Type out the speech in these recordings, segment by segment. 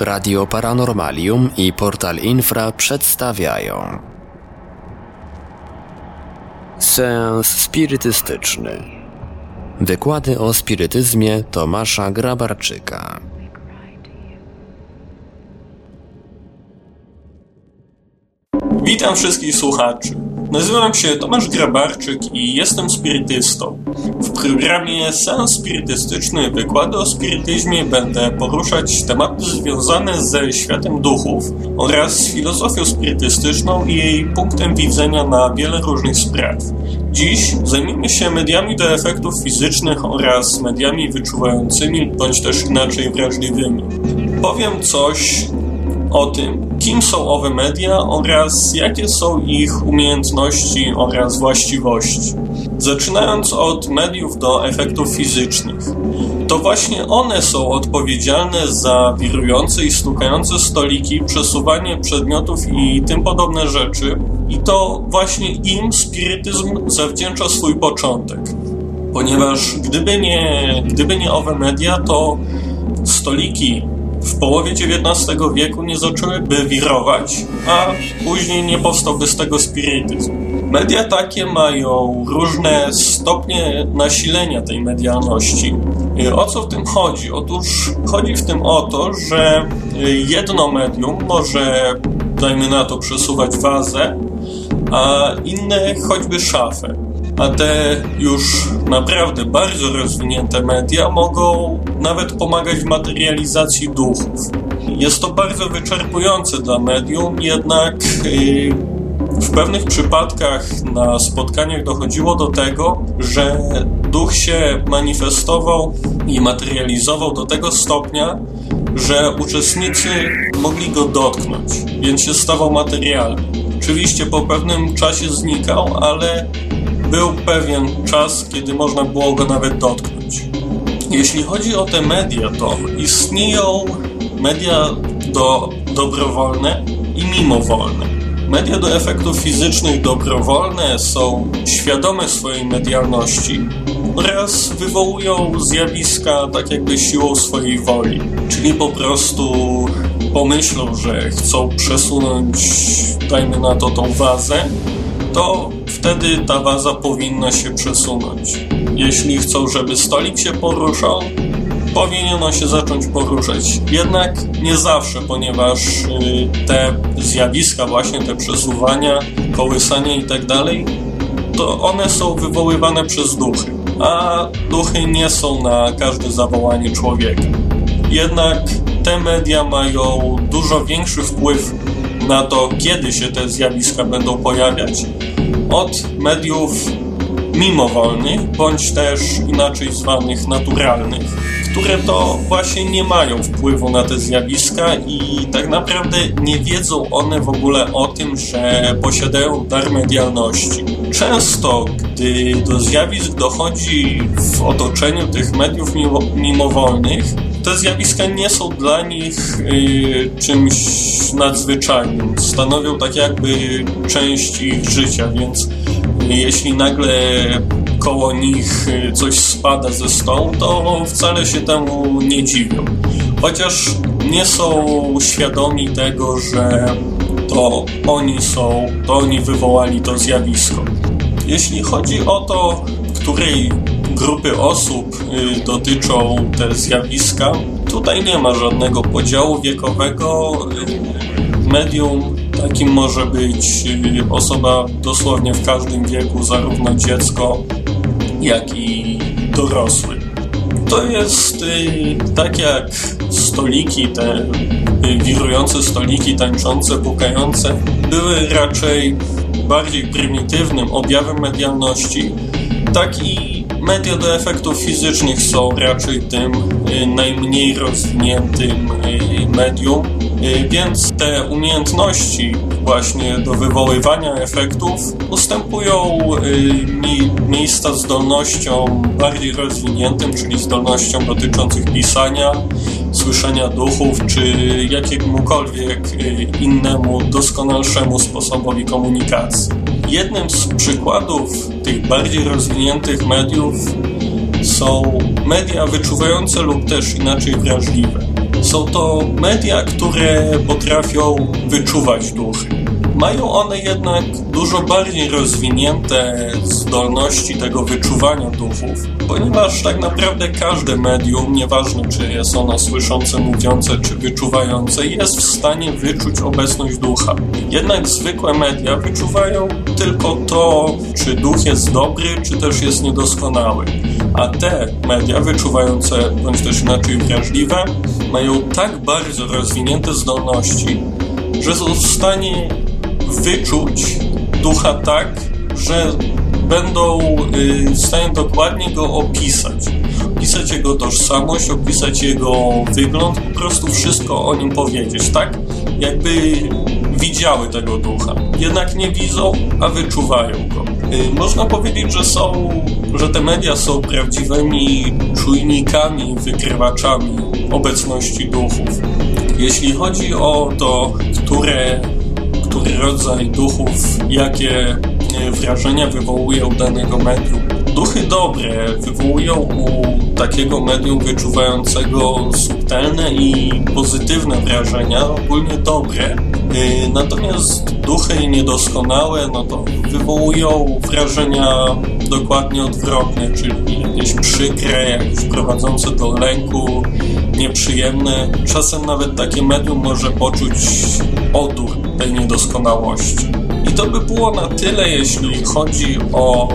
Radio Paranormalium i Portal Infra przedstawiają. Seans spirytystyczny. Wykłady o spirytyzmie Tomasza Grabarczyka. Witam wszystkich słuchaczy. Nazywam się Tomasz Grabarczyk i jestem spirytystą. W programie Sens Spirytystyczny Wykłady o spirytyzmie będę poruszać tematy związane ze światem duchów oraz filozofią spirytystyczną i jej punktem widzenia na wiele różnych spraw. Dziś zajmiemy się mediami do efektów fizycznych oraz mediami wyczuwającymi bądź też inaczej wrażliwymi. Powiem coś o tym, kim są owe media oraz jakie są ich umiejętności oraz właściwości. Zaczynając od mediów do efektów fizycznych. To właśnie one są odpowiedzialne za wirujące i stukające stoliki, przesuwanie przedmiotów i tym podobne rzeczy. I to właśnie im spirytyzm zawdzięcza swój początek. Ponieważ gdyby nie, gdyby nie owe media, to stoliki w połowie XIX wieku nie zaczęłyby wirować, a później nie powstałby z tego spirytyzm. Media takie mają różne stopnie nasilenia tej medialności. O co w tym chodzi? Otóż chodzi w tym o to, że jedno medium może, dajmy na to, przesuwać wazę, a inne choćby szafę a te już naprawdę bardzo rozwinięte media mogą nawet pomagać w materializacji duchów. Jest to bardzo wyczerpujące dla medium, jednak yy, w pewnych przypadkach na spotkaniach dochodziło do tego, że duch się manifestował i materializował do tego stopnia, że uczestnicy mogli go dotknąć, więc się stawał materialny. Oczywiście po pewnym czasie znikał, ale był pewien czas, kiedy można było go nawet dotknąć. Jeśli chodzi o te media, to istnieją media do dobrowolne i mimowolne. Media do efektów fizycznych dobrowolne są świadome swojej medialności oraz wywołują zjawiska tak jakby siłą swojej woli. Czyli po prostu pomyślą, że chcą przesunąć, dajmy na to, tą wazę, to wtedy ta waza powinna się przesunąć. Jeśli chcą, żeby stolik się poruszał, powinno się zacząć poruszać. Jednak nie zawsze, ponieważ y, te zjawiska, właśnie te przesuwania, kołysania i tak to one są wywoływane przez duchy, a duchy nie są na każde zawołanie człowieka. Jednak te media mają dużo większy wpływ na to, kiedy się te zjawiska będą pojawiać, od mediów mimowolnych, bądź też inaczej zwanych naturalnych, które to właśnie nie mają wpływu na te zjawiska i tak naprawdę nie wiedzą one w ogóle o tym, że posiadają dar medialności. Często, gdy do zjawisk dochodzi w otoczeniu tych mediów mimowolnych, te zjawiska nie są dla nich y, czymś nadzwyczajnym. Stanowią tak jakby część ich życia, więc jeśli nagle koło nich y, coś spada ze stołu, to wcale się temu nie dziwią. Chociaż nie są świadomi tego, że to oni są, to oni wywołali to zjawisko. Jeśli chodzi o to, której grupy osób y, dotyczą te zjawiska. Tutaj nie ma żadnego podziału wiekowego. Y, medium takim może być y, osoba dosłownie w każdym wieku, zarówno dziecko, jak i dorosły. To jest tak jak stoliki, te wirujące stoliki, tańczące, pukające, były raczej bardziej prymitywnym objawem medialności, tak i Media do efektów fizycznych są raczej tym y, najmniej rozwiniętym y, medium, y, więc te umiejętności właśnie do wywoływania efektów ustępują miejsca zdolnościom bardziej rozwiniętym, czyli zdolnościom dotyczących pisania, słyszenia duchów, czy jakiemukolwiek innemu, doskonalszemu sposobowi komunikacji. Jednym z przykładów tych bardziej rozwiniętych mediów są media wyczuwające lub też inaczej wrażliwe. Są to media, które potrafią wyczuwać duchy. Mają one jednak dużo bardziej rozwinięte zdolności tego wyczuwania duchów, ponieważ tak naprawdę każde medium, nieważne czy jest ono słyszące, mówiące czy wyczuwające, jest w stanie wyczuć obecność ducha. Jednak zwykłe media wyczuwają tylko to, czy duch jest dobry, czy też jest niedoskonały. A te media wyczuwające, bądź też inaczej wrażliwe, mają tak bardzo rozwinięte zdolności, że są w stanie wyczuć ducha tak, że będą y, w stanie dokładnie go opisać. Opisać jego tożsamość, opisać jego wygląd, po prostu wszystko o nim powiedzieć, tak? Jakby widziały tego ducha. Jednak nie widzą, a wyczuwają go. Y, można powiedzieć, że są, że te media są prawdziwymi czujnikami, wykrywaczami obecności duchów. Jeśli chodzi o to, które który rodzaj duchów, jakie e, wrażenia wywołuje u danego medium. Duchy dobre wywołują u takiego medium wyczuwającego subtelne i pozytywne wrażenia, ogólnie dobre. E, natomiast duchy niedoskonałe, no to wywołują wrażenia dokładnie odwrotne, czyli jakieś przykre, jakieś prowadzące do lęku, nieprzyjemne. Czasem nawet takie medium może poczuć odór tej niedoskonałości. I to by było na tyle, jeśli chodzi o,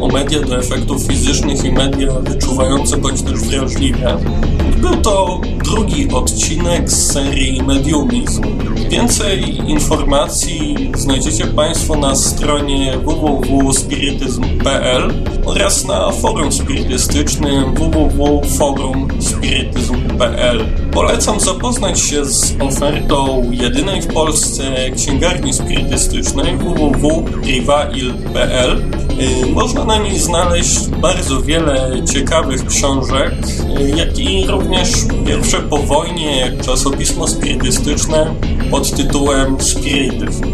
o media do efektów fizycznych i media wyczuwające bądź też wrażliwe. Był to drugi odcinek z serii Mediumizm. Więcej informacji znajdziecie Państwo na stronie www.spirityzm.pl oraz na forum spirytystycznym www.forumspirytyzm.pl. Polecam zapoznać się z ofertą jedynej w Polsce księgarni spirytystycznej www.rivail.pl. Y, można na niej znaleźć bardzo wiele ciekawych książek, y, jak i również pierwsze po wojnie czasopismo spirytystyczne pod tytułem Spirytyzm. Y,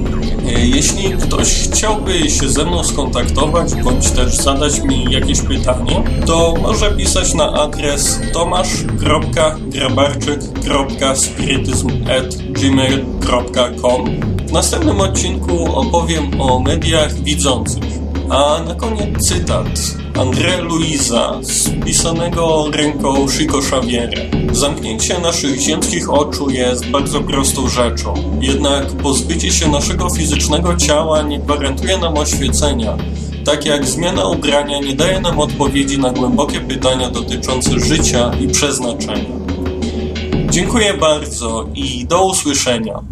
jeśli ktoś chciałby się ze mną skontaktować bądź też zadać mi jakieś pytanie, to może pisać na adres tomasz.grabarczyk.spirytyzm.gmail.com W następnym odcinku opowiem o mediach widzących. A na koniec cytat André Luisa spisanego ręką Chico Xaviera. Zamknięcie naszych ziemskich oczu jest bardzo prostą rzeczą. Jednak pozbycie się naszego fizycznego ciała nie gwarantuje nam oświecenia. Tak jak zmiana ubrania nie daje nam odpowiedzi na głębokie pytania dotyczące życia i przeznaczenia. Dziękuję bardzo i do usłyszenia.